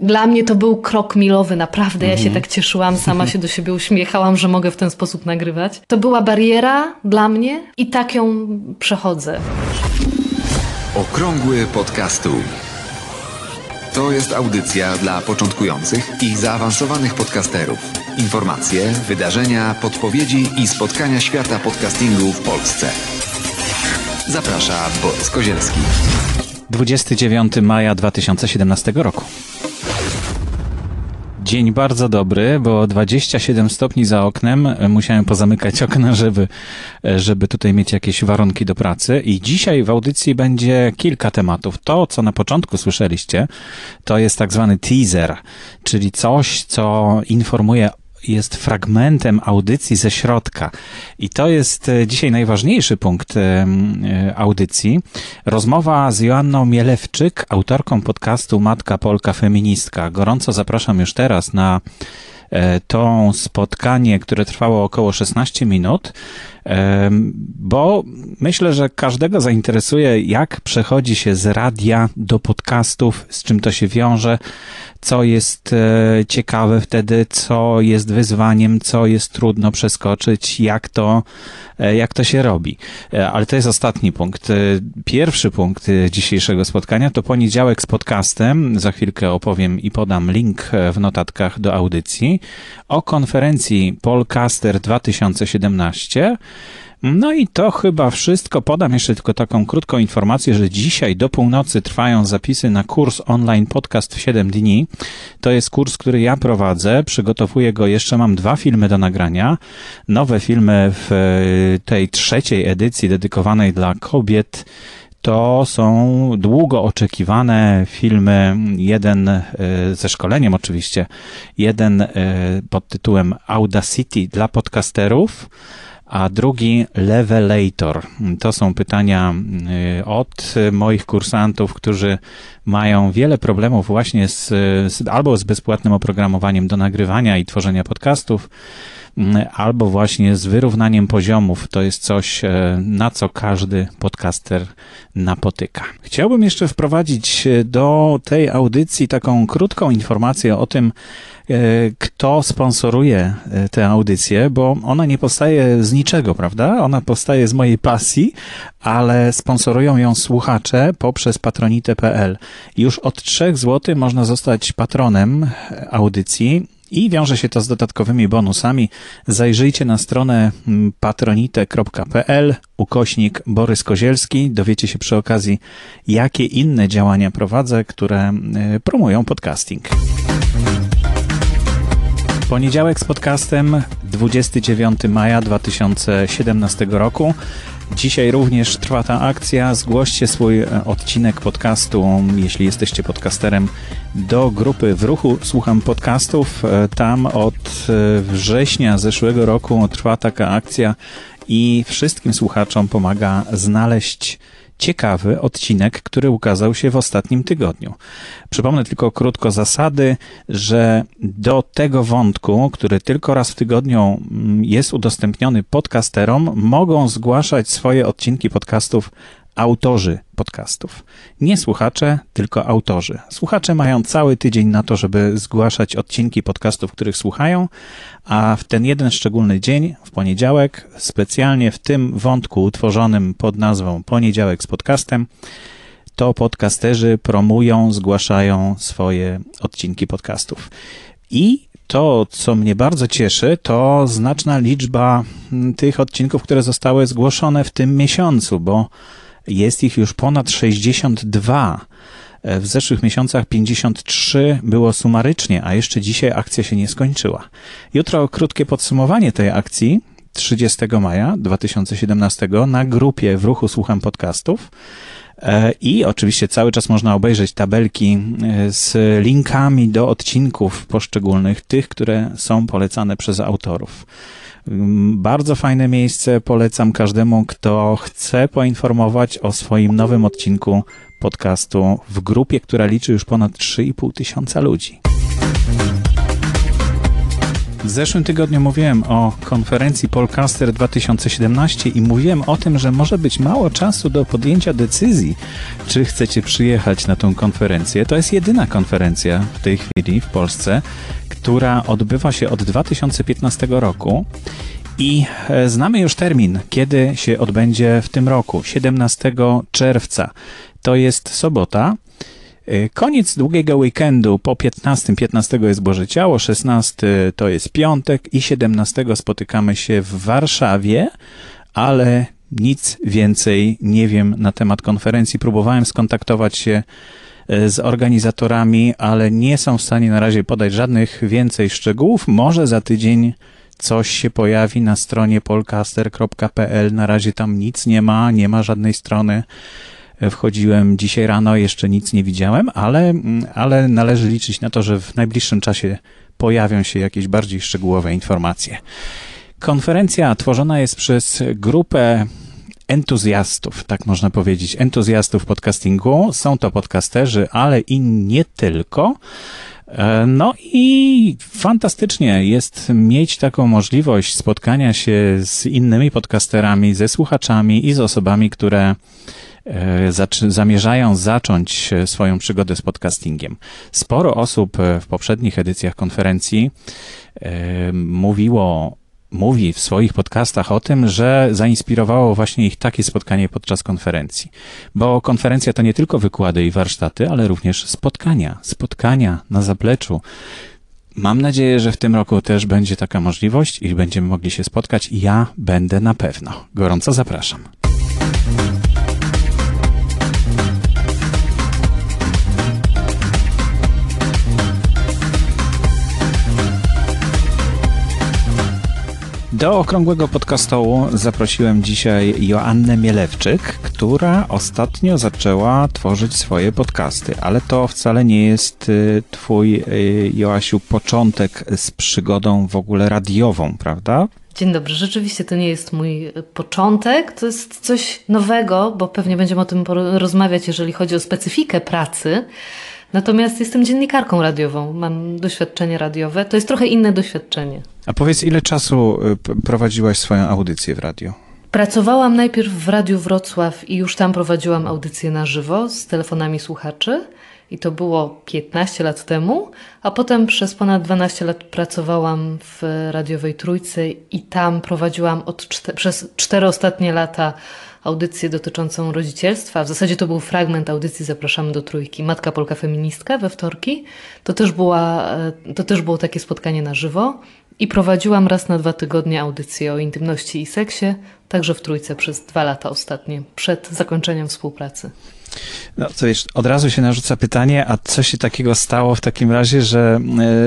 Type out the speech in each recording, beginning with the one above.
Dla mnie to był krok milowy, naprawdę. Ja się tak cieszyłam, sama się do siebie uśmiechałam, że mogę w ten sposób nagrywać. To była bariera dla mnie i tak ją przechodzę. Okrągły podcastu. To jest audycja dla początkujących i zaawansowanych podcasterów. Informacje, wydarzenia, podpowiedzi i spotkania świata podcastingu w Polsce. Zaprasza Borys Kozielski. 29 maja 2017 roku. Dzień bardzo dobry, bo 27 stopni za oknem. Musiałem pozamykać okna, żeby, żeby tutaj mieć jakieś warunki do pracy. I dzisiaj w audycji będzie kilka tematów. To, co na początku słyszeliście, to jest tak zwany teaser, czyli coś, co informuje jest fragmentem audycji ze środka. I to jest e, dzisiaj najważniejszy punkt e, e, audycji. Rozmowa z Joanną Mielewczyk, autorką podcastu Matka Polka Feministka. Gorąco zapraszam już teraz na to spotkanie, które trwało około 16 minut bo myślę, że każdego zainteresuje, jak przechodzi się z radia do podcastów, z czym to się wiąże, co jest e, ciekawe wtedy, co jest wyzwaniem, co jest trudno przeskoczyć, jak to, e, jak to się robi. E, ale to jest ostatni punkt. Pierwszy punkt dzisiejszego spotkania to poniedziałek z podcastem. Za chwilkę opowiem i podam link w notatkach do audycji o konferencji Polcaster 2017. No i to chyba wszystko. Podam jeszcze tylko taką krótką informację, że dzisiaj do północy trwają zapisy na kurs online podcast w 7 dni. To jest kurs, który ja prowadzę. Przygotowuję go, jeszcze mam dwa filmy do nagrania. Nowe filmy w tej trzeciej edycji dedykowanej dla kobiet to są długo oczekiwane filmy. Jeden e, ze szkoleniem oczywiście, jeden e, pod tytułem Audacity dla podcasterów a drugi Levelator. To są pytania y, od moich kursantów, którzy mają wiele problemów właśnie z, z, albo z bezpłatnym oprogramowaniem do nagrywania i tworzenia podcastów, albo właśnie z wyrównaniem poziomów. To jest coś, y, na co każdy podcaster napotyka. Chciałbym jeszcze wprowadzić do tej audycji taką krótką informację o tym, E, kto sponsoruje e, tę audycję, bo ona nie powstaje z niczego, prawda? Ona powstaje z mojej pasji, ale sponsorują ją słuchacze poprzez patronite.pl. Już od 3 zł można zostać patronem audycji i wiąże się to z dodatkowymi bonusami. Zajrzyjcie na stronę mm, patronite.pl ukośnik Borys Kozielski. Dowiecie się przy okazji, jakie inne działania prowadzę, które e, promują podcasting. Poniedziałek z podcastem 29 maja 2017 roku. Dzisiaj również trwa ta akcja. Zgłoście swój e, odcinek podcastu, jeśli jesteście podcasterem, do grupy w ruchu Słucham Podcastów. E, tam od e, września zeszłego roku trwa taka akcja i wszystkim słuchaczom pomaga znaleźć ciekawy odcinek, który ukazał się w ostatnim tygodniu. Przypomnę tylko krótko zasady, że do tego wątku, który tylko raz w tygodniu mm, jest udostępniony podcasterom, mogą zgłaszać swoje odcinki podcastów autorzy podcastów. Nie słuchacze, tylko autorzy. Słuchacze mają cały tydzień na to, żeby zgłaszać odcinki podcastów, których słuchają, a w ten jeden szczególny dzień, w poniedziałek, specjalnie w tym wątku utworzonym pod nazwą Poniedziałek z podcastem, to podcasterzy promują, zgłaszają swoje odcinki podcastów. I to, co mnie bardzo cieszy, to znaczna liczba tych odcinków, które zostały zgłoszone w tym miesiącu, bo jest ich już ponad 62. W zeszłych miesiącach 53 było sumarycznie, a jeszcze dzisiaj akcja się nie skończyła. Jutro krótkie podsumowanie tej akcji 30 maja 2017 na grupie w ruchu Słucham Podcastów. E, I oczywiście cały czas można obejrzeć tabelki e, z linkami do odcinków poszczególnych, tych, które są polecane przez autorów. Mm, bardzo fajne miejsce, polecam każdemu, kto chce poinformować o swoim nowym odcinku podcastu w grupie, która liczy już ponad 3,5 tysiąca ludzi. W zeszłym tygodniu mówiłem o konferencji Polcaster 2017 i mówiłem o tym, że może być mało czasu do podjęcia decyzji, czy chcecie przyjechać na tą konferencję. To jest jedyna konferencja w tej chwili w Polsce, która odbywa się od 2015 roku. I e, znamy już termin, kiedy się odbędzie w tym roku 17 czerwca. To jest sobota. E, koniec długiego weekendu po 15. 15 jest Boże Ciało, 16 to jest piątek i 17 spotykamy się w Warszawie, ale nic więcej nie wiem na temat konferencji. Próbowałem skontaktować się z organizatorami, ale nie są w stanie na razie podać żadnych więcej szczegółów. Może za tydzień coś się pojawi na stronie polcaster.pl. Na razie tam nic nie ma, nie ma żadnej strony. Wchodziłem dzisiaj rano, jeszcze nic nie widziałem, ale, ale należy liczyć na to, że w najbliższym czasie pojawią się jakieś bardziej szczegółowe informacje. Konferencja tworzona jest przez grupę entuzjastów, tak można powiedzieć, entuzjastów podcastingu. Są to podcasterzy, ale i nie tylko. E, no i fantastycznie jest mieć taką możliwość spotkania się z innymi podcasterami, ze słuchaczami i z osobami, które e, zamierzają zacząć swoją przygodę z podcastingiem. Sporo osób w poprzednich edycjach konferencji e, mówiło mówi w swoich podcastach o tym, że zainspirowało właśnie ich takie spotkanie podczas konferencji. Bo konferencja to nie tylko wykłady i warsztaty, ale również spotkania, spotkania na zapleczu. Mam nadzieję, że w tym roku też będzie taka możliwość i będziemy mogli się spotkać. Ja będę na pewno. Gorąco zapraszam. Do okrągłego podcastołu zaprosiłem dzisiaj Joannę Mielewczyk, która ostatnio zaczęła tworzyć swoje podcasty, ale to wcale nie jest y, twój, y, Joasiu, początek z przygodą w ogóle radiową, prawda? Dzień dobry. Rzeczywiście to nie jest mój początek, to jest coś nowego, bo pewnie będziemy o tym rozmawiać, jeżeli chodzi o specyfikę pracy. Natomiast jestem dziennikarką radiową, mam doświadczenie radiowe. To jest trochę inne doświadczenie. A powiedz, ile czasu y, prowadziłaś swoją audycję w radio? Pracowałam najpierw w Radiu Wrocław i już tam prowadziłam audycję na żywo z telefonami słuchaczy. I to było 15 lat temu, a potem przez ponad 12 lat pracowałam w radiowej trójce i tam prowadziłam od przez cztery ostatnie lata audycję dotyczącą rodzicielstwa. W zasadzie to był fragment audycji Zapraszamy do Trójki. Matka Polka Feministka we wtorki. To też, była, e, to też było takie spotkanie na żywo. I prowadziłam raz na dwa tygodnie audycję o intymności i seksie, także w Trójce przez dwa lata ostatnie, przed zakończeniem współpracy. No to wiesz, od razu się narzuca pytanie, a co się takiego stało w takim razie, że,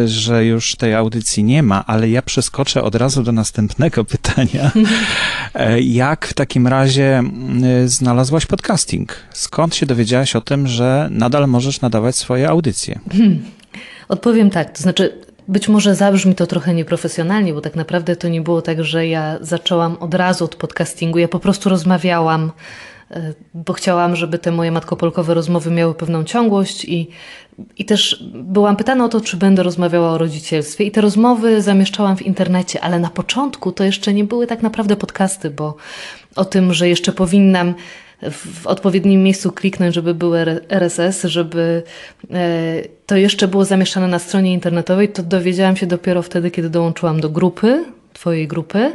e, że już tej audycji nie ma, ale ja przeskoczę od razu do następnego pytania. E, jak w takim razie znalazłaś podcasting? Skąd się dowiedziałaś o tym, że nadal możesz nadawać swoje audycje? Hmm. Odpowiem tak, to znaczy być może zabrzmi to trochę nieprofesjonalnie, bo tak naprawdę to nie było tak, że ja zaczęłam od razu od podcastingu. Ja po prostu rozmawiałam bo chciałam, żeby te moje matkopolkowe rozmowy miały pewną ciągłość i, i też byłam pytana o to, czy będę rozmawiała o rodzicielstwie. I te rozmowy zamieszczałam w internecie, ale na początku to jeszcze nie były tak naprawdę podcasty, bo o tym, że jeszcze powinnam w odpowiednim miejscu kliknąć, żeby był RSS, żeby e, to jeszcze było zamieszczane na stronie internetowej, to dowiedziałam się dopiero wtedy, kiedy dołączyłam do grupy, Twojej grupy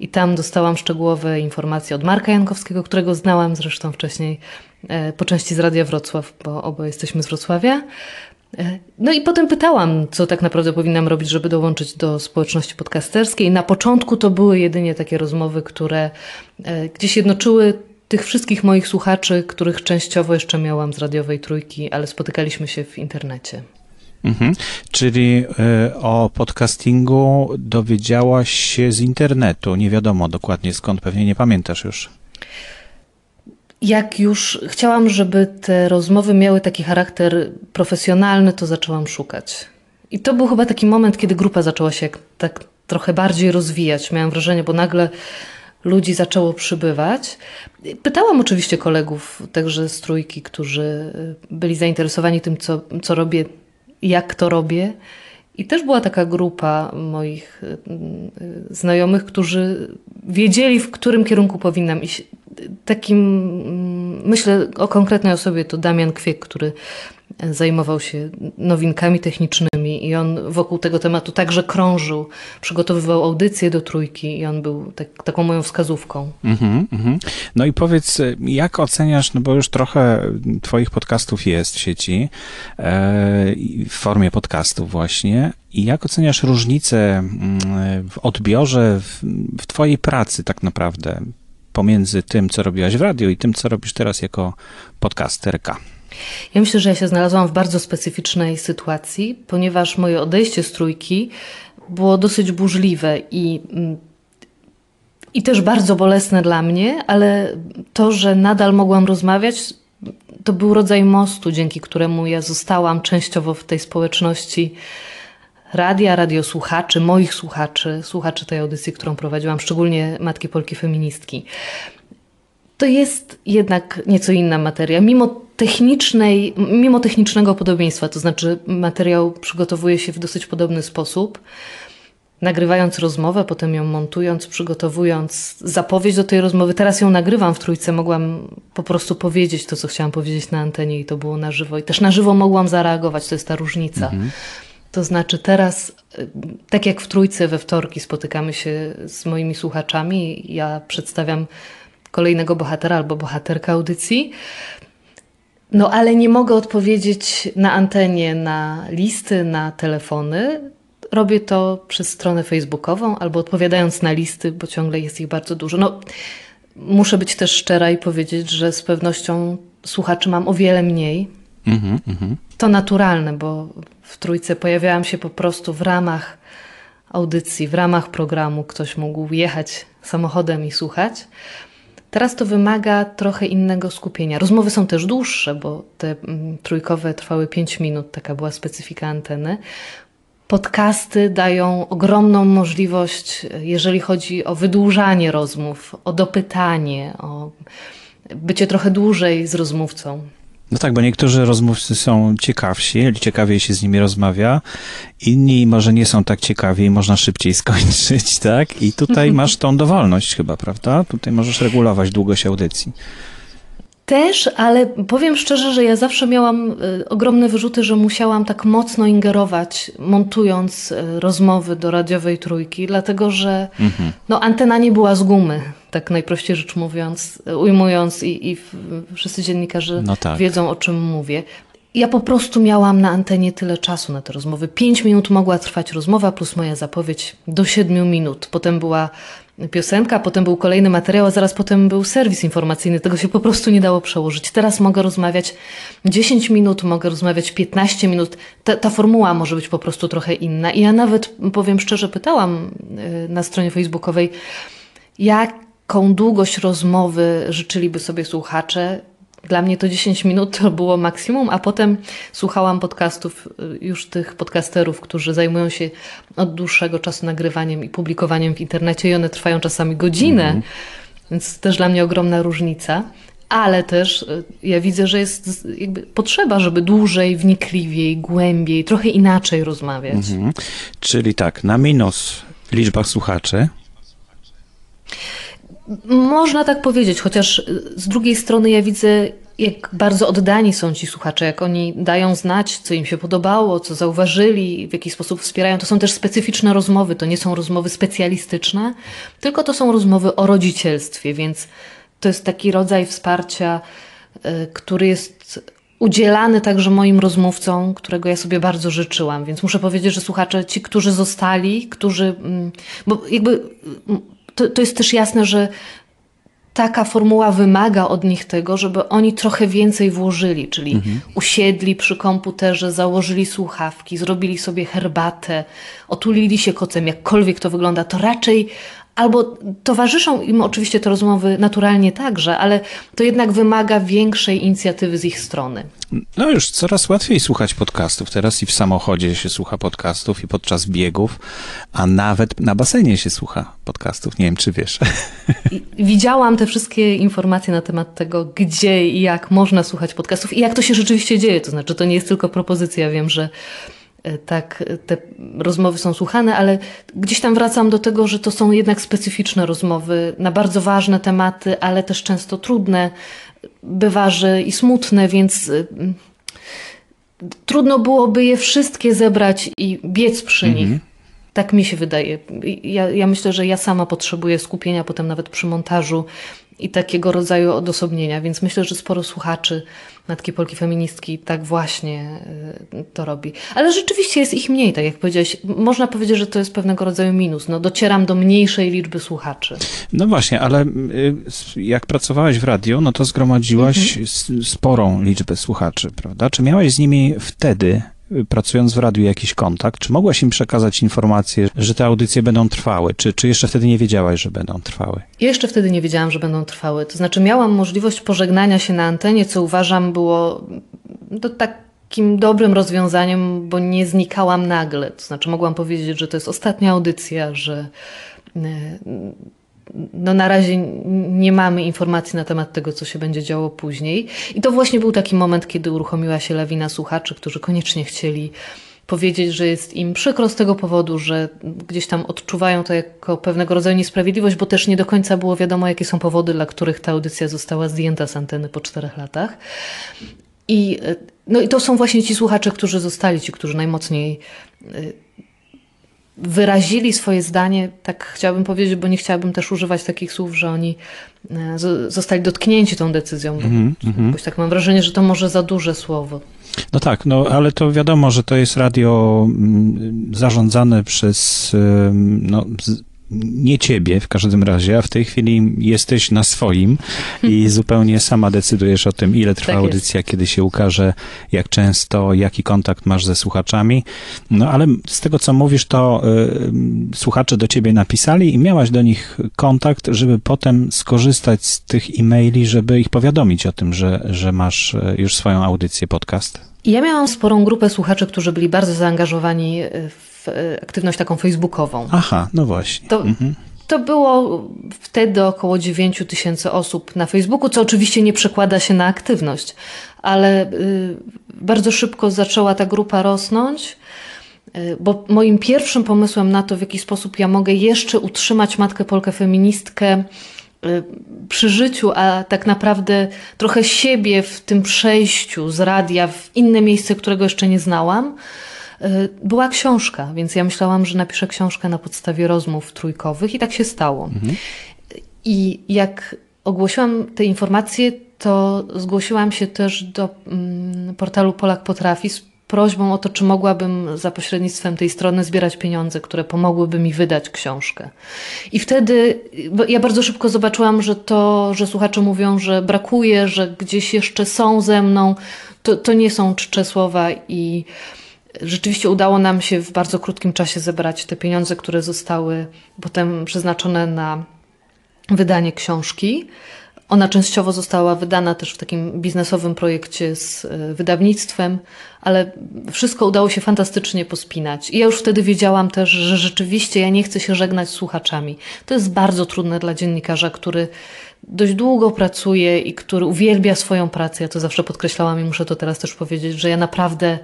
i tam dostałam szczegółowe informacje od Marka Jankowskiego, którego znałam zresztą wcześniej e, po części z Radia Wrocław, bo oboje jesteśmy z Wrocławia. E, no i potem pytałam, co tak naprawdę powinnam robić, żeby dołączyć do społeczności podcasterskiej. Na początku to były jedynie takie rozmowy, które e, gdzieś jednoczyły tych wszystkich moich słuchaczy, których częściowo jeszcze miałam z radiowej trójki, ale spotykaliśmy się w internecie. Mhm. Czyli y, o podcastingu dowiedziałaś się z internetu. Nie wiadomo dokładnie skąd, pewnie nie pamiętasz już. Jak już chciałam, żeby te rozmowy miały taki charakter profesjonalny, to zaczęłam szukać. I to był chyba taki moment, kiedy grupa zaczęła się tak trochę bardziej rozwijać. Miałam wrażenie, bo nagle ludzi zaczęło przybywać. Pytałam oczywiście kolegów, także z trójki, którzy byli zainteresowani tym, co, co robię jak to robię. I też była taka grupa moich znajomych, którzy wiedzieli, w którym kierunku powinnam iść. Takim, myślę o konkretnej osobie, to Damian Kwiek, który zajmował się nowinkami technicznymi i on wokół tego tematu także krążył, przygotowywał audycje do trójki i on był tak, taką moją wskazówką. Mm -hmm. No i powiedz, jak oceniasz, no bo już trochę twoich podcastów jest w sieci, e, w formie podcastów właśnie, i jak oceniasz różnicę mm, w odbiorze, w, w twojej pracy tak naprawdę, pomiędzy tym, co robiłaś w radiu i tym, co robisz teraz jako podcasterka? Ja myślę, że ja się znalazłam w bardzo specyficznej sytuacji, ponieważ moje odejście z trójki było dosyć burzliwe i, mm, i też bardzo bolesne dla mnie, ale to, że nadal mogłam rozmawiać, to był rodzaj mostu, dzięki któremu ja zostałam częściowo w tej społeczności radia, radiosłuchaczy, moich słuchaczy, słuchaczy tej audycji, którą prowadziłam, szczególnie Matki Polki Feministki. To jest jednak nieco inna materia. Mimo technicznej, mimo technicznego podobieństwa, to znaczy materiał przygotowuje się w dosyć podobny sposób, nagrywając rozmowę, potem ją montując, przygotowując zapowiedź do tej rozmowy. Teraz ją nagrywam w trójce, mogłam po prostu powiedzieć to, co chciałam powiedzieć na antenie i to było na żywo. I też na żywo mogłam zareagować, to jest ta różnica. Mhm. To znaczy teraz, tak jak w trójce we wtorki spotykamy się z moimi słuchaczami, ja przedstawiam kolejnego bohatera albo bohaterka audycji, no ale nie mogę odpowiedzieć na antenie na listy, na telefony. Robię to przez stronę facebookową albo odpowiadając na listy, bo ciągle jest ich bardzo dużo. No, muszę być też szczera i powiedzieć, że z pewnością słuchaczy mam o wiele mniej. Mm -hmm. To naturalne, bo w trójce pojawiałam się po prostu w ramach audycji, w ramach programu. Ktoś mógł jechać samochodem i słuchać. Teraz to wymaga trochę innego skupienia. Rozmowy są też dłuższe, bo te mm, trójkowe trwały 5 minut, taka była specyfika anteny. Podcasty dają ogromną możliwość, jeżeli chodzi o wydłużanie rozmów, o dopytanie, o bycie trochę dłużej z rozmówcą. No tak, bo niektórzy rozmówcy są ciekawsi, ciekawiej się z nimi rozmawia, inni może nie są tak ciekawi i można szybciej skończyć, tak? I tutaj masz tą dowolność chyba, prawda? Tutaj możesz regulować długość audycji. Też, ale powiem szczerze, że ja zawsze miałam y, ogromne wyrzuty, że musiałam tak mocno ingerować, montując y, rozmowy do radiowej trójki, dlatego że mhm. no, antena nie była z gumy, tak najprościej rzecz mówiąc, ujmując, i, i wszyscy dziennikarze no tak. wiedzą, o czym mówię. Ja po prostu miałam na antenie tyle czasu na te rozmowy. Pięć minut mogła trwać rozmowa, plus moja zapowiedź do siedmiu minut. Potem była piosenka, potem był kolejny materiał, a zaraz potem był serwis informacyjny. Tego się po prostu nie dało przełożyć. Teraz mogę rozmawiać 10 minut, mogę rozmawiać 15 minut. Ta, ta formuła może być po prostu trochę inna. I ja nawet, powiem szczerze, pytałam y, na stronie facebookowej, jaką długość rozmowy życzyliby sobie słuchacze. Dla mnie to 10 minut to było maksimum, a potem słuchałam podcastów, y, już tych podcasterów, którzy zajmują się od dłuższego czasu nagrywaniem i publikowaniem w internecie i one trwają czasami godzinę, mm -hmm. więc też dla mnie ogromna różnica. Ale też y, ja widzę, że jest jakby potrzeba, żeby dłużej, wnikliwiej, głębiej, trochę inaczej rozmawiać. Mm -hmm. Czyli tak, na minus liczba słuchaczy, można tak powiedzieć, chociaż z drugiej strony ja widzę, jak bardzo oddani są ci słuchacze, jak oni dają znać, co im się podobało, co zauważyli, w jaki sposób wspierają. To są też specyficzne rozmowy, to nie są rozmowy specjalistyczne, tylko to są rozmowy o rodzicielstwie, więc to jest taki rodzaj wsparcia, y, który jest udzielany także moim rozmówcom, którego ja sobie bardzo życzyłam. Więc muszę powiedzieć, że słuchacze, ci, którzy zostali, którzy, mm, bo jakby to, to jest też jasne, że taka formuła wymaga od nich tego, żeby oni trochę więcej włożyli, czyli mhm. usiedli przy komputerze, założyli słuchawki, zrobili sobie herbatę, otulili się kocem, jakkolwiek to wygląda, to raczej albo towarzyszą im oczywiście te rozmowy naturalnie także, ale to jednak wymaga większej inicjatywy z ich strony. No już coraz łatwiej słuchać podcastów. Teraz i w samochodzie się słucha podcastów, i podczas biegów, a nawet na basenie się słucha podcastów. Nie wiem, czy wiesz. Widziałam te wszystkie informacje na temat tego, gdzie i jak można słuchać podcastów i jak to się rzeczywiście dzieje. To znaczy, to nie jest tylko propozycja. Wiem, że tak te rozmowy są słuchane, ale gdzieś tam wracam do tego, że to są jednak specyficzne rozmowy na bardzo ważne tematy, ale też często trudne, bywa, że i smutne, więc y, trudno byłoby je wszystkie zebrać i biec przy Mhm. nich. Tak mi się wydaje. Ja, ja myślę, że ja sama potrzebuję skupienia potem nawet przy montażu i takiego rodzaju odosobnienia, więc myślę, że sporo słuchaczy Matki Polki Feministki tak właśnie y, to robi. Ale rzeczywiście jest ich mniej, tak jak powiedziałeś. Można powiedzieć, że to jest pewnego rodzaju minus. No, docieram do mniejszej liczby słuchaczy. No właśnie, ale y, jak pracowałeś w radiu, no to zgromadziłaś s- sporą liczbę słuchaczy, prawda? Czy miałaś z nimi wtedy, pracując w radiu, jakiś kontakt? Czy mogłaś im przekazać informację, że te audycje będą trwały? Czy, czy jeszcze wtedy nie wiedziałaś, że będą trwały? Jeszcze wtedy nie wiedziałam, że będą trwały. To znaczy, miałam możliwość pożegnania się na antenie, co uważam było to takim dobrym rozwiązaniem, bo nie znikałam nagle. To znaczy, mogłam powiedzieć, że to jest ostatnia audycja, że e, no na razie nie mamy informacji na temat tego, co się będzie działo później. I to właśnie był taki moment, kiedy uruchomiła się lawina słuchaczy, którzy koniecznie chcieli powiedzieć, że jest im przykro z tego powodu, że gdzieś tam odczuwają to jako pewnego rodzaju niesprawiedliwość, bo też nie do końca było wiadomo, jakie są powody, dla których ta audycja została zdjęta z anteny po czterech latach. I, e, no i to są właśnie ci słuchacze, którzy zostali, ci, którzy najmocniej e, wyrazili swoje zdanie, tak chciałabym powiedzieć, bo nie chciałabym też używać takich słów, że oni e, zostali dotknięci tą decyzją, bo mhm. jakoś tak mam wrażenie, że to może za duże słowo. No tak, no ale to wiadomo, że to jest radio mm, zarządzane przez no, nie ciebie w każdym razie, a w tej chwili jesteś na swoim i zupełnie sama decydujesz o tym, ile trwa Tak jest. audycja, kiedy się ukaże, jak często, jaki kontakt masz ze słuchaczami. No ale z tego, co mówisz, to y, słuchacze do ciebie napisali i miałaś do nich kontakt, żeby potem skorzystać z tych e-maili, żeby ich powiadomić o tym, że, że masz y, już swoją audycję, podcast. Ja miałam sporą grupę słuchaczy, którzy byli bardzo zaangażowani e, w e, aktywność taką facebookową. Aha, no właśnie. To, to było wtedy około 9 tysięcy osób na Facebooku, co oczywiście nie przekłada się na aktywność, ale y, bardzo szybko zaczęła ta grupa rosnąć. y, Bo moim pierwszym pomysłem na to, w jaki sposób ja mogę jeszcze utrzymać matkę Polkę feministkę y, przy życiu, a tak naprawdę trochę siebie w tym przejściu z radia w inne miejsce, którego jeszcze nie znałam, była książka, więc ja myślałam, że napiszę książkę na podstawie rozmów trójkowych i tak się stało. I jak ogłosiłam te informacje, to zgłosiłam się też do mm, portalu Polak Potrafi z prośbą o to, czy mogłabym za pośrednictwem tej strony zbierać pieniądze, które pomogłyby mi wydać książkę. I wtedy ja bardzo szybko zobaczyłam, że to, że słuchacze mówią, że brakuje, że gdzieś jeszcze są ze mną, to, to nie są czcze słowa i Rzeczywiście udało nam się w bardzo krótkim czasie zebrać te pieniądze, które zostały potem przeznaczone na wydanie książki. Ona częściowo została wydana też w takim biznesowym projekcie z e, wydawnictwem, ale wszystko udało się fantastycznie pospinać. I ja już wtedy wiedziałam też, że rzeczywiście ja nie chcę się żegnać z słuchaczami. To jest bardzo trudne dla dziennikarza, który dość długo pracuje i który uwielbia swoją pracę. Ja to zawsze podkreślałam i muszę to teraz też powiedzieć, że ja naprawdę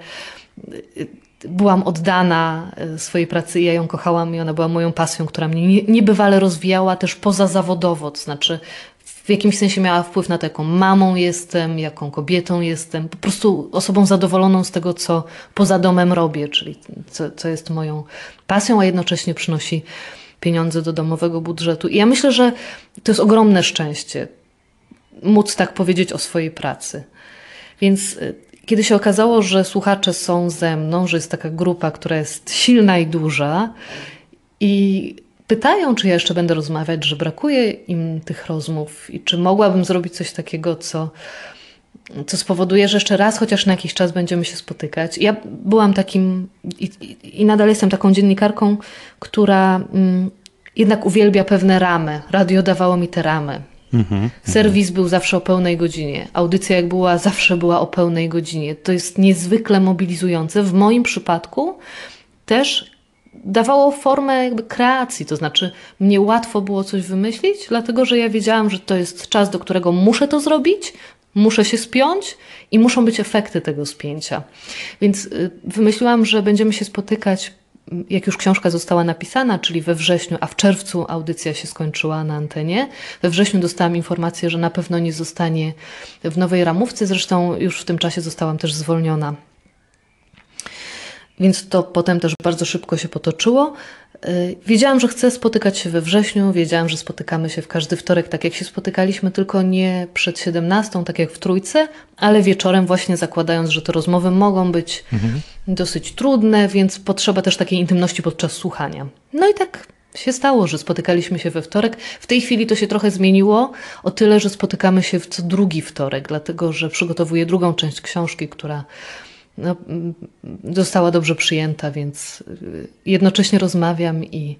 byłam oddana e, swojej pracy i ja ją kochałam i ona była moją pasją, która mnie nie- niebywale rozwijała też pozazawodowo, to znaczy w jakimś sensie miała wpływ na to, jaką mamą jestem, jaką kobietą jestem, po prostu osobą zadowoloną z tego, co poza domem robię, czyli co, co jest moją pasją, a jednocześnie przynosi pieniądze do domowego budżetu. I ja myślę, że to jest ogromne szczęście móc tak powiedzieć o swojej pracy. Więc y, kiedy się okazało, że słuchacze są ze mną, że jest taka grupa, która jest silna i duża i pytają, czy ja jeszcze będę rozmawiać, że brakuje im tych rozmów i czy mogłabym zrobić coś takiego, co, co spowoduje, że jeszcze raz, chociaż na jakiś czas będziemy się spotykać. Ja byłam takim i, i, nadal jestem taką dziennikarką, która mm, jednak uwielbia pewne ramy. Radio dawało mi te ramy. Serwis był zawsze o pełnej godzinie. Audycja jak była, zawsze była o pełnej godzinie. To jest niezwykle mobilizujące. W moim przypadku też dawało formę jakby kreacji, to znaczy mnie łatwo było coś wymyślić, dlatego że ja wiedziałam, że to jest czas, do którego muszę to zrobić, muszę się spiąć i muszą być efekty tego spięcia. Więc y, wymyśliłam, że będziemy się spotykać jak już książka została napisana, czyli we wrześniu, a w czerwcu audycja się skończyła na antenie. We wrześniu dostałam informację, że na pewno nie zostanie w nowej ramówce, zresztą już w tym czasie zostałam też zwolniona. Więc to potem też bardzo szybko się potoczyło. Y, wiedziałam, że chcę spotykać się we wrześniu, wiedziałam, że spotykamy się w każdy wtorek, tak jak się spotykaliśmy, tylko nie przed 17, tak jak w trójce, ale wieczorem, właśnie zakładając, że te rozmowy mogą być mhm. dosyć trudne, więc potrzeba też takiej intymności podczas słuchania. No i tak się stało, że spotykaliśmy się we wtorek. W tej chwili to się trochę zmieniło, o tyle, że spotykamy się w co drugi wtorek, dlatego że przygotowuję drugą część książki, która no, została dobrze przyjęta, więc y, jednocześnie rozmawiam i,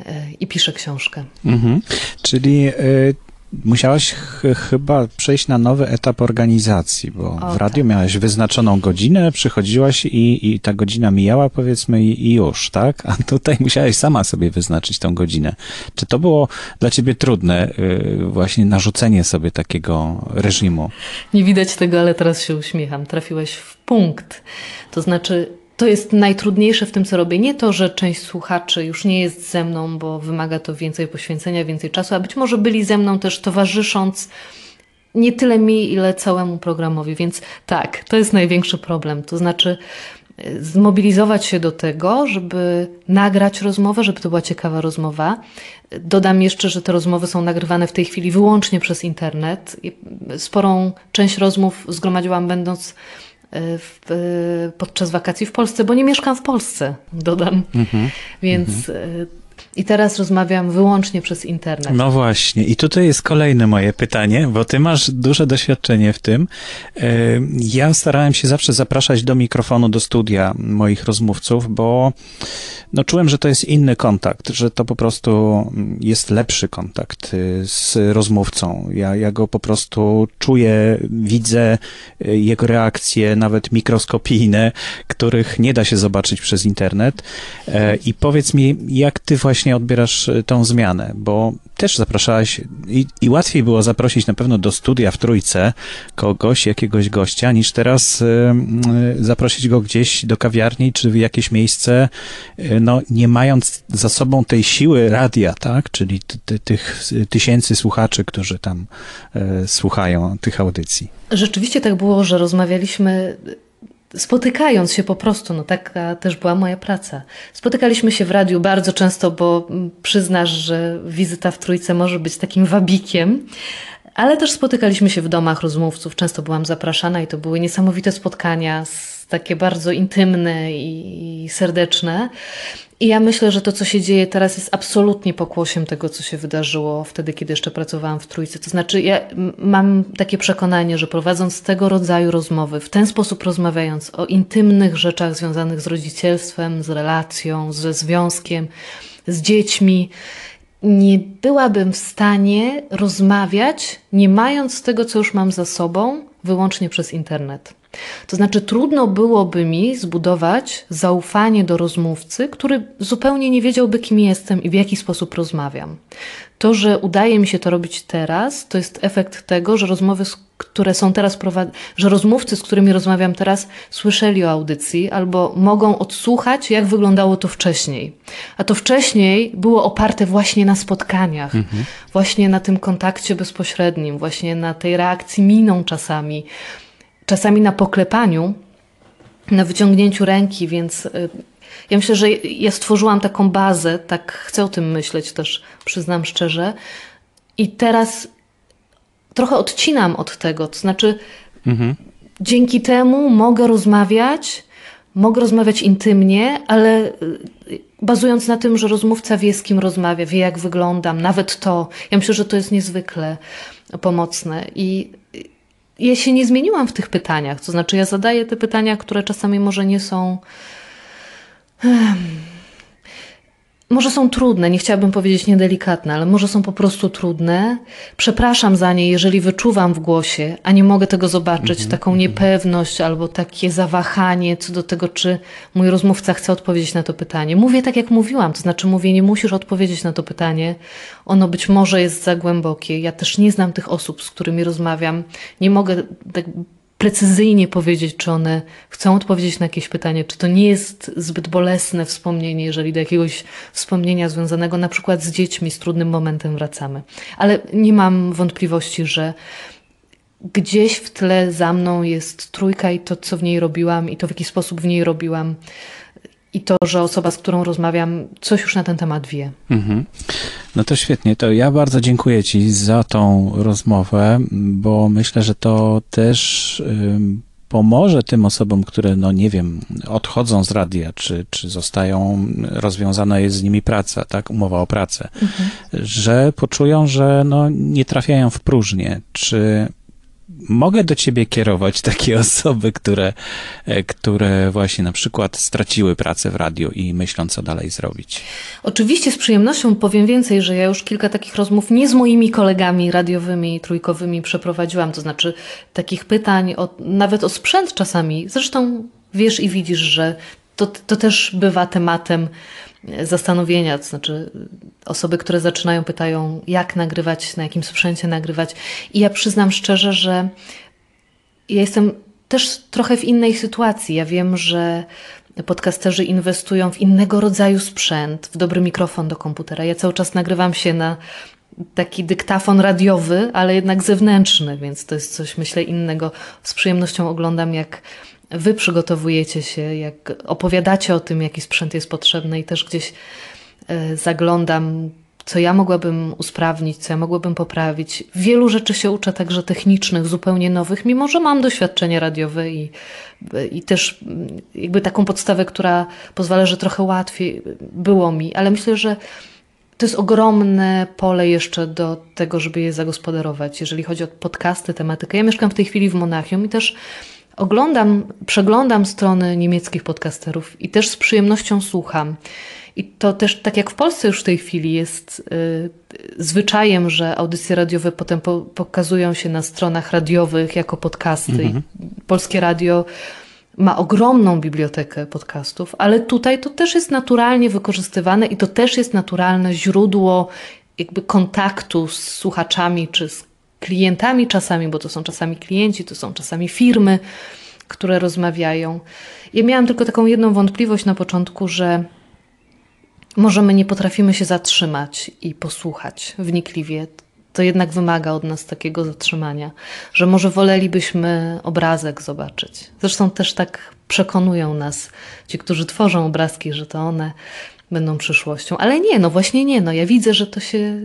y, i piszę książkę. Mhm. Czyli y, musiałaś ch chyba przejść na nowy etap organizacji, bo o, w radiu tak. miałaś wyznaczoną godzinę, przychodziłaś i, i ta godzina mijała, powiedzmy, i, i, już, tak? A tutaj musiałaś sama sobie wyznaczyć tą godzinę. Czy to było dla ciebie trudne, yy, właśnie narzucenie sobie takiego reżimu? Nie widać tego, ale teraz się uśmiecham. Trafiłeś w punkt. To znaczy, to jest najtrudniejsze w tym, co robię. Nie to, że część słuchaczy już nie jest ze mną, bo wymaga to więcej poświęcenia, więcej czasu, a być może byli ze mną też towarzysząc nie tyle mi, ile całemu programowi. Więc tak, to jest największy problem. To znaczy e, zmobilizować się do tego, żeby nagrać rozmowę, żeby to była ciekawa rozmowa. Dodam jeszcze, że te rozmowy są nagrywane w tej chwili wyłącznie przez internet. Sporą część rozmów zgromadziłam będąc w, podczas wakacji w Polsce, bo nie mieszkam w Polsce, dodam. Mhm. Więc mhm. I teraz rozmawiam wyłącznie przez internet. No właśnie, i tutaj jest kolejne moje pytanie, bo ty masz duże doświadczenie w tym. E, ja starałem się zawsze zapraszać do mikrofonu, do studia moich rozmówców, bo no, czułem, że to jest inny kontakt, że to po prostu jest lepszy kontakt y, z rozmówcą. Ja, ja go po prostu czuję, widzę y, jego reakcje, nawet mikroskopijne, których nie da się zobaczyć przez internet. E, I powiedz mi, jak ty właśnie odbierasz y, tą zmianę, bo też zapraszałaś i, i, łatwiej było zaprosić na pewno do studia w Trójce kogoś, jakiegoś gościa, niż teraz y, y, zaprosić go gdzieś do kawiarni czy w jakieś miejsce, y, no nie mając za sobą tej siły radia, tak, czyli tych tysięcy słuchaczy, którzy tam y, słuchają tych audycji. Rzeczywiście tak było, że rozmawialiśmy spotykając się po prostu, no taka też była moja praca. Spotykaliśmy się w radiu bardzo często, bo mm, przyznasz, że wizyta w Trójce może być takim wabikiem, ale też spotykaliśmy się w domach rozmówców. Często byłam zapraszana i to były niesamowite spotkania, takie bardzo intymne i serdeczne. I ja myślę, że to, co się dzieje teraz, jest absolutnie pokłosiem tego, co się wydarzyło wtedy, kiedy jeszcze pracowałam w Trójce. To znaczy, ja mam takie przekonanie, że prowadząc tego rodzaju rozmowy, w ten sposób rozmawiając o intymnych rzeczach związanych z rodzicielstwem, z relacją, ze związkiem, z dziećmi, nie byłabym w stanie rozmawiać, nie mając tego, co już mam za sobą, wyłącznie przez internet. To znaczy, trudno byłoby mi zbudować zaufanie do rozmówcy, który zupełnie nie wiedziałby, kim jestem i w jaki sposób rozmawiam. To, że udaje mi się to robić teraz, to jest efekt tego, że rozmowy, które są teraz prowadzone, że rozmówcy, z którymi rozmawiam teraz, słyszeli o audycji albo mogą odsłuchać, jak wyglądało to wcześniej. A to wcześniej było oparte właśnie na spotkaniach, mhm. właśnie na tym kontakcie bezpośrednim, właśnie na tej reakcji miną czasami czasami na poklepaniu, na wyciągnięciu ręki, więc y, ja myślę, że ja stworzyłam taką bazę, tak chcę o tym myśleć też, przyznam szczerze. I teraz trochę odcinam od tego, to znaczy mhm. dzięki temu mogę rozmawiać, mogę rozmawiać intymnie, ale y, bazując na tym, że rozmówca wie, z kim rozmawia, wie, jak wyglądam, nawet to. Ja myślę, że to jest niezwykle pomocne. I ja się nie zmieniłam w tych pytaniach. To znaczy, ja zadaję te pytania, które czasami może nie są. Może są trudne, nie chciałabym powiedzieć niedelikatne, ale może są po prostu trudne. Przepraszam za nie, jeżeli wyczuwam w głosie, a nie mogę tego zobaczyć, Mhm, taką niepewność albo takie zawahanie co do tego, czy mój rozmówca chce odpowiedzieć na to pytanie. Mówię tak, jak mówiłam, to znaczy mówię, nie musisz odpowiedzieć na to pytanie. Ono być może jest za głębokie. Ja też nie znam tych osób, z którymi rozmawiam. Nie mogę tak precyzyjnie powiedzieć, czy one chcą odpowiedzieć na jakieś pytanie, czy to nie jest zbyt bolesne wspomnienie, jeżeli do jakiegoś wspomnienia związanego na przykład z dziećmi, z trudnym momentem wracamy. Ale nie mam wątpliwości, że gdzieś w tle za mną jest trójka i to, co w niej robiłam, i to, w jaki sposób w niej robiłam, i to, że osoba, z którą rozmawiam, coś już na ten temat wie. Mhm. No to świetnie. To ja bardzo dziękuję Ci za tą rozmowę, bo myślę, że to też ym, pomoże tym osobom, które, no nie wiem, odchodzą z radia, czy, czy zostają, rozwiązana jest z nimi praca, tak, umowa o pracę, że poczują, że no, nie trafiają w próżnię, czy mogę do ciebie kierować takie osoby, które, e, które właśnie na przykład straciły pracę w radiu i myślą, co dalej zrobić. Oczywiście z przyjemnością powiem więcej, że ja już kilka takich rozmów nie z moimi kolegami radiowymi, trójkowymi przeprowadziłam, to znaczy takich pytań, o, nawet o sprzęt czasami. Zresztą wiesz i widzisz, że to, to też bywa tematem zastanowienia, to znaczy osoby, które zaczynają, pytają, jak nagrywać, na jakim sprzęcie nagrywać. I ja przyznam szczerze, że ja jestem też trochę w innej sytuacji. Ja wiem, że podcasterzy inwestują w innego rodzaju sprzęt, w dobry mikrofon do komputera. Ja cały czas nagrywam się na taki dyktafon radiowy, ale jednak zewnętrzny, więc to jest coś, myślę, innego. Z przyjemnością oglądam, jak wy przygotowujecie się, jak opowiadacie o tym, jaki sprzęt jest potrzebny i też gdzieś e, zaglądam, co ja mogłabym usprawnić, co ja mogłabym poprawić. Wielu rzeczy się uczę także technicznych, zupełnie nowych, mimo że mam doświadczenie radiowe i, i też mm, jakby taką podstawę, która pozwala, że trochę łatwiej było mi, ale myślę, że to jest ogromne pole jeszcze do tego, żeby je zagospodarować, jeżeli chodzi o podcasty, tematykę. Ja mieszkam w tej chwili w Monachium i też oglądam, przeglądam strony niemieckich podcasterów i też z przyjemnością słucham. I to też, tak jak w Polsce już w tej chwili jest y, zwyczajem, że audycje radiowe potem po, pokazują się na stronach radiowych jako podcasty. Mhm. Polskie Radio ma ogromną bibliotekę podcastów, ale tutaj to też jest naturalnie wykorzystywane i to też jest naturalne źródło jakby kontaktu z słuchaczami czy z klientami czasami, bo to są czasami klienci, to są czasami firmy, które rozmawiają. Ja miałam tylko taką jedną wątpliwość na początku, że może my nie potrafimy się zatrzymać i posłuchać wnikliwie. To jednak wymaga od nas takiego zatrzymania, że może wolelibyśmy obrazek zobaczyć. Zresztą też tak przekonują nas ci, którzy tworzą obrazki, że to one będą przyszłością. Ale nie, no właśnie nie. No ja widzę, że to się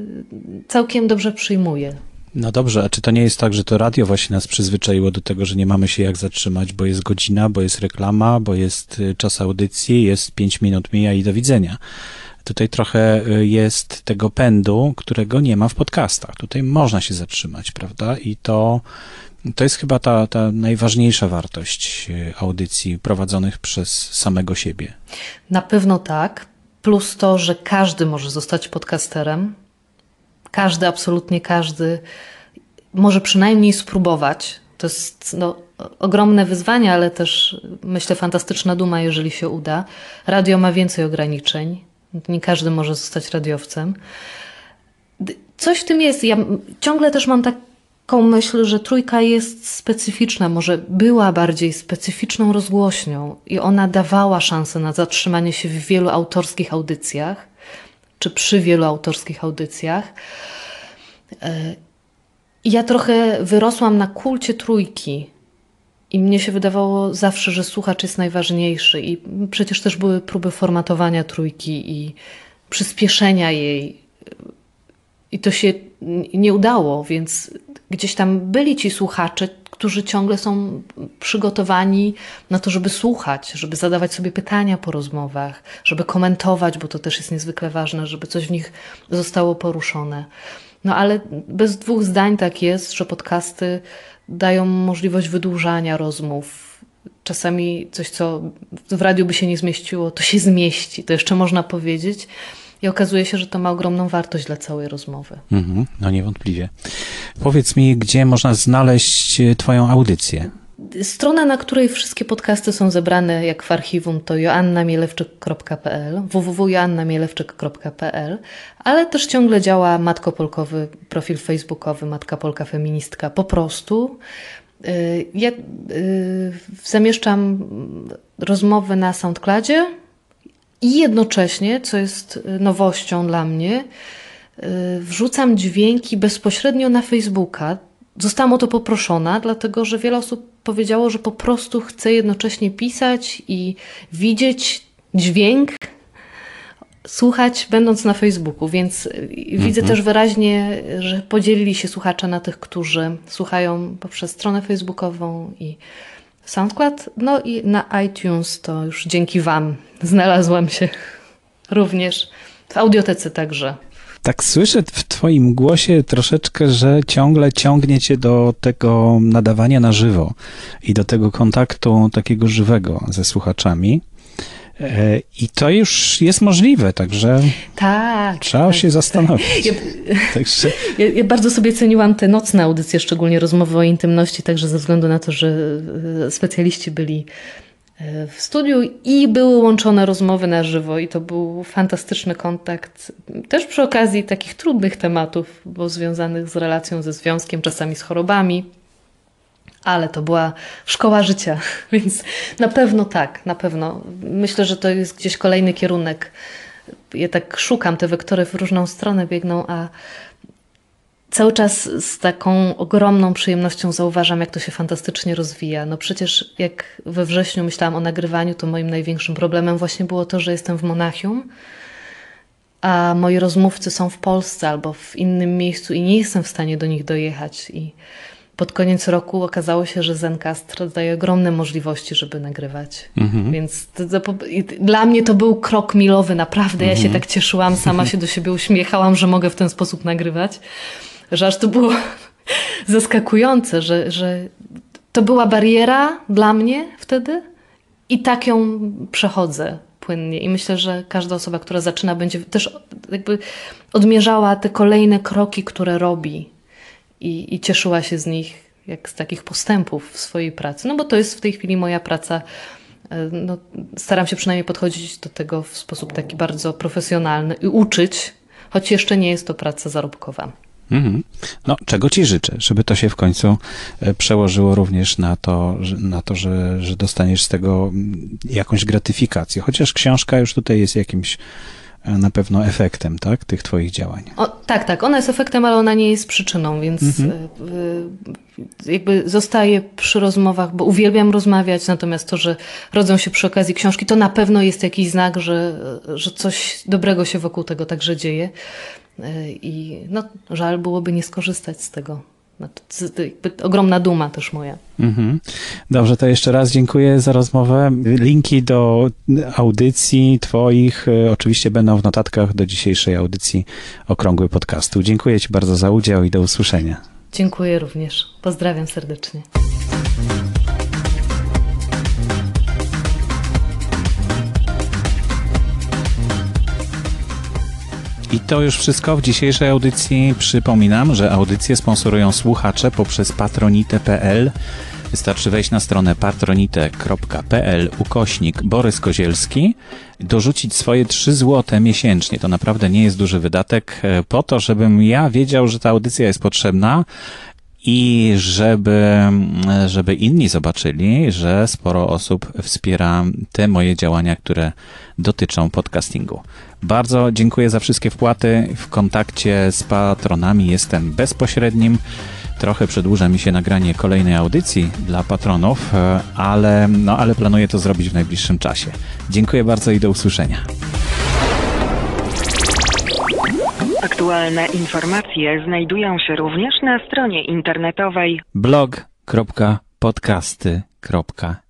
całkiem dobrze przyjmuje. No dobrze, a czy to nie jest tak, że to radio właśnie nas przyzwyczaiło do tego, że nie mamy się jak zatrzymać, bo jest godzina, bo jest reklama, bo jest y, czas audycji, jest pięć minut mija i do widzenia. Tutaj trochę y, jest tego pędu, którego nie ma w podcastach. Tutaj można się zatrzymać, prawda? I to, to jest chyba ta, ta najważniejsza wartość y, audycji prowadzonych przez samego siebie. Na pewno tak. Plus to, że każdy może zostać podcasterem. Każdy, absolutnie każdy może przynajmniej spróbować. To jest no, ogromne wyzwanie, ale też myślę fantastyczna duma, jeżeli się uda. Radio ma więcej ograniczeń. Nie każdy może zostać radiowcem. Coś w tym jest. Ja ciągle też mam taką myśl, że trójka jest specyficzna, może była bardziej specyficzną rozgłośnią i ona dawała szansę na zatrzymanie się w wielu autorskich audycjach, czy przy wielu autorskich audycjach. Ja trochę wyrosłam na kulcie trójki. I mnie się wydawało zawsze, że słuchacz jest najważniejszy. I przecież też były próby formatowania trójki i przyspieszenia jej. I to się nie udało, więc gdzieś tam byli ci słuchacze, którzy ciągle są przygotowani na to, żeby słuchać, żeby zadawać sobie pytania po rozmowach, żeby komentować, bo to też jest niezwykle ważne, żeby coś w nich zostało poruszone. No ale bez dwóch zdań tak jest, że podcasty dają możliwość wydłużania rozmów. Czasami coś, co w radiu by się nie zmieściło, to się zmieści, to jeszcze można powiedzieć. I okazuje się, że to ma ogromną wartość dla całej rozmowy. Mhm, no niewątpliwie. Powiedz mi, gdzie można znaleźć e, Twoją audycję? Strona, na której wszystkie podcasty są zebrane, jak w archiwum, to joannamielewczyk.pl, www.joannamielewczyk.pl, ale też ciągle działa Matko Polkowy, profil facebookowy Matka Polka Feministka po prostu. Y, ja y, zamieszczam rozmowy na SoundCloudzie i jednocześnie, co jest nowością dla mnie, y, wrzucam dźwięki bezpośrednio na Facebooka. Zostałam o to poproszona, dlatego że wiele osób powiedziało, że po prostu chce jednocześnie pisać i widzieć dźwięk, słuchać, będąc na Facebooku, więc mhm. widzę też wyraźnie, że podzielili się słuchacze na tych, którzy słuchają poprzez stronę facebookową i SoundCloud, no i na iTunes to już dzięki Wam znalazłam się również w audiotece także. Tak słyszę w Twoim głosie troszeczkę, że ciągle ciągnie Cię do tego nadawania na żywo i do tego kontaktu takiego żywego ze słuchaczami. E, I to już jest możliwe, także tak, trzeba tak, się zastanowić. Ja, także... Ja, ja, bardzo sobie ceniłam te nocne audycje, szczególnie rozmowy o intymności, także ze względu na to, że e, specjaliści byli e, w studiu i były łączone rozmowy na żywo i to był fantastyczny kontakt. Też przy okazji takich trudnych tematów, bo związanych z relacją ze związkiem, czasami z chorobami ale to była szkoła życia, więc na pewno tak, na pewno. Myślę, że to jest gdzieś kolejny kierunek. Ja tak szukam, te wektory w różną stronę biegną, a cały czas z taką ogromną przyjemnością zauważam, jak to się fantastycznie rozwija. No przecież jak we wrześniu myślałam o nagrywaniu, to moim największym problemem właśnie było to, że jestem w Monachium, a moi rozmówcy są w Polsce albo w innym miejscu i nie jestem w stanie do nich dojechać. I pod koniec roku okazało się, że Zencastr daje ogromne możliwości, żeby nagrywać. Mhm. Więc to, to, dla mnie to był krok milowy, naprawdę. Ja się mhm. tak cieszyłam, sama się do siebie uśmiechałam, że mogę w ten sposób nagrywać, że aż to było zaskakujące, że, że to była bariera dla mnie wtedy i tak ją przechodzę płynnie. I myślę, że każda osoba, która zaczyna, będzie też jakby odmierzała te kolejne kroki, które robi i, i cieszyła się z nich jak z takich postępów w swojej pracy. No bo to jest w tej chwili moja praca. E, no, staram się przynajmniej podchodzić do tego w sposób taki bardzo profesjonalny i uczyć, choć jeszcze nie jest to praca zarobkowa. Mhm. No, czego ci życzę, żeby to się w końcu e, przełożyło również na to, na to że, że dostaniesz z tego mm, jakąś gratyfikację. Chociaż książka już tutaj jest jakimś na pewno efektem tak, tych Twoich działań. O, tak, tak. Ona jest efektem, ale ona nie jest przyczyną, więc mhm. Y, jakby zostaję przy rozmowach, bo uwielbiam rozmawiać, natomiast to, że rodzą się przy okazji książki, to na pewno jest jakiś znak, że, że coś dobrego się wokół tego także dzieje. Y, I no, żal byłoby nie skorzystać z tego. No, ogromna duma też moja. Mhm. Dobrze, to jeszcze raz dziękuję za rozmowę. Linki do audycji Twoich e, oczywiście będą w notatkach do dzisiejszej audycji Okrągły Podcastu. Dziękuję Ci bardzo za udział i do usłyszenia. Dziękuję również. Pozdrawiam serdecznie. I to już wszystko w dzisiejszej audycji. Przypominam, że audycje sponsorują słuchacze poprzez patronite.pl. Wystarczy wejść na stronę patronite.pl ukośnik Borys Kozielski, dorzucić swoje 3 złote miesięcznie. To naprawdę nie jest duży wydatek e, po to, żebym ja wiedział, że ta audycja jest potrzebna i żeby, żeby inni zobaczyli, że sporo osób wspiera te moje działania, które dotyczą podcastingu. Bardzo dziękuję za wszystkie wpłaty. W kontakcie z patronami jestem bezpośrednim. Trochę przedłuża mi się nagranie kolejnej audycji dla patronów, ale, no, ale planuję to zrobić w najbliższym czasie. Dziękuję bardzo i do usłyszenia. Aktualne informacje znajdują się również na stronie internetowej. blog.podcasty.com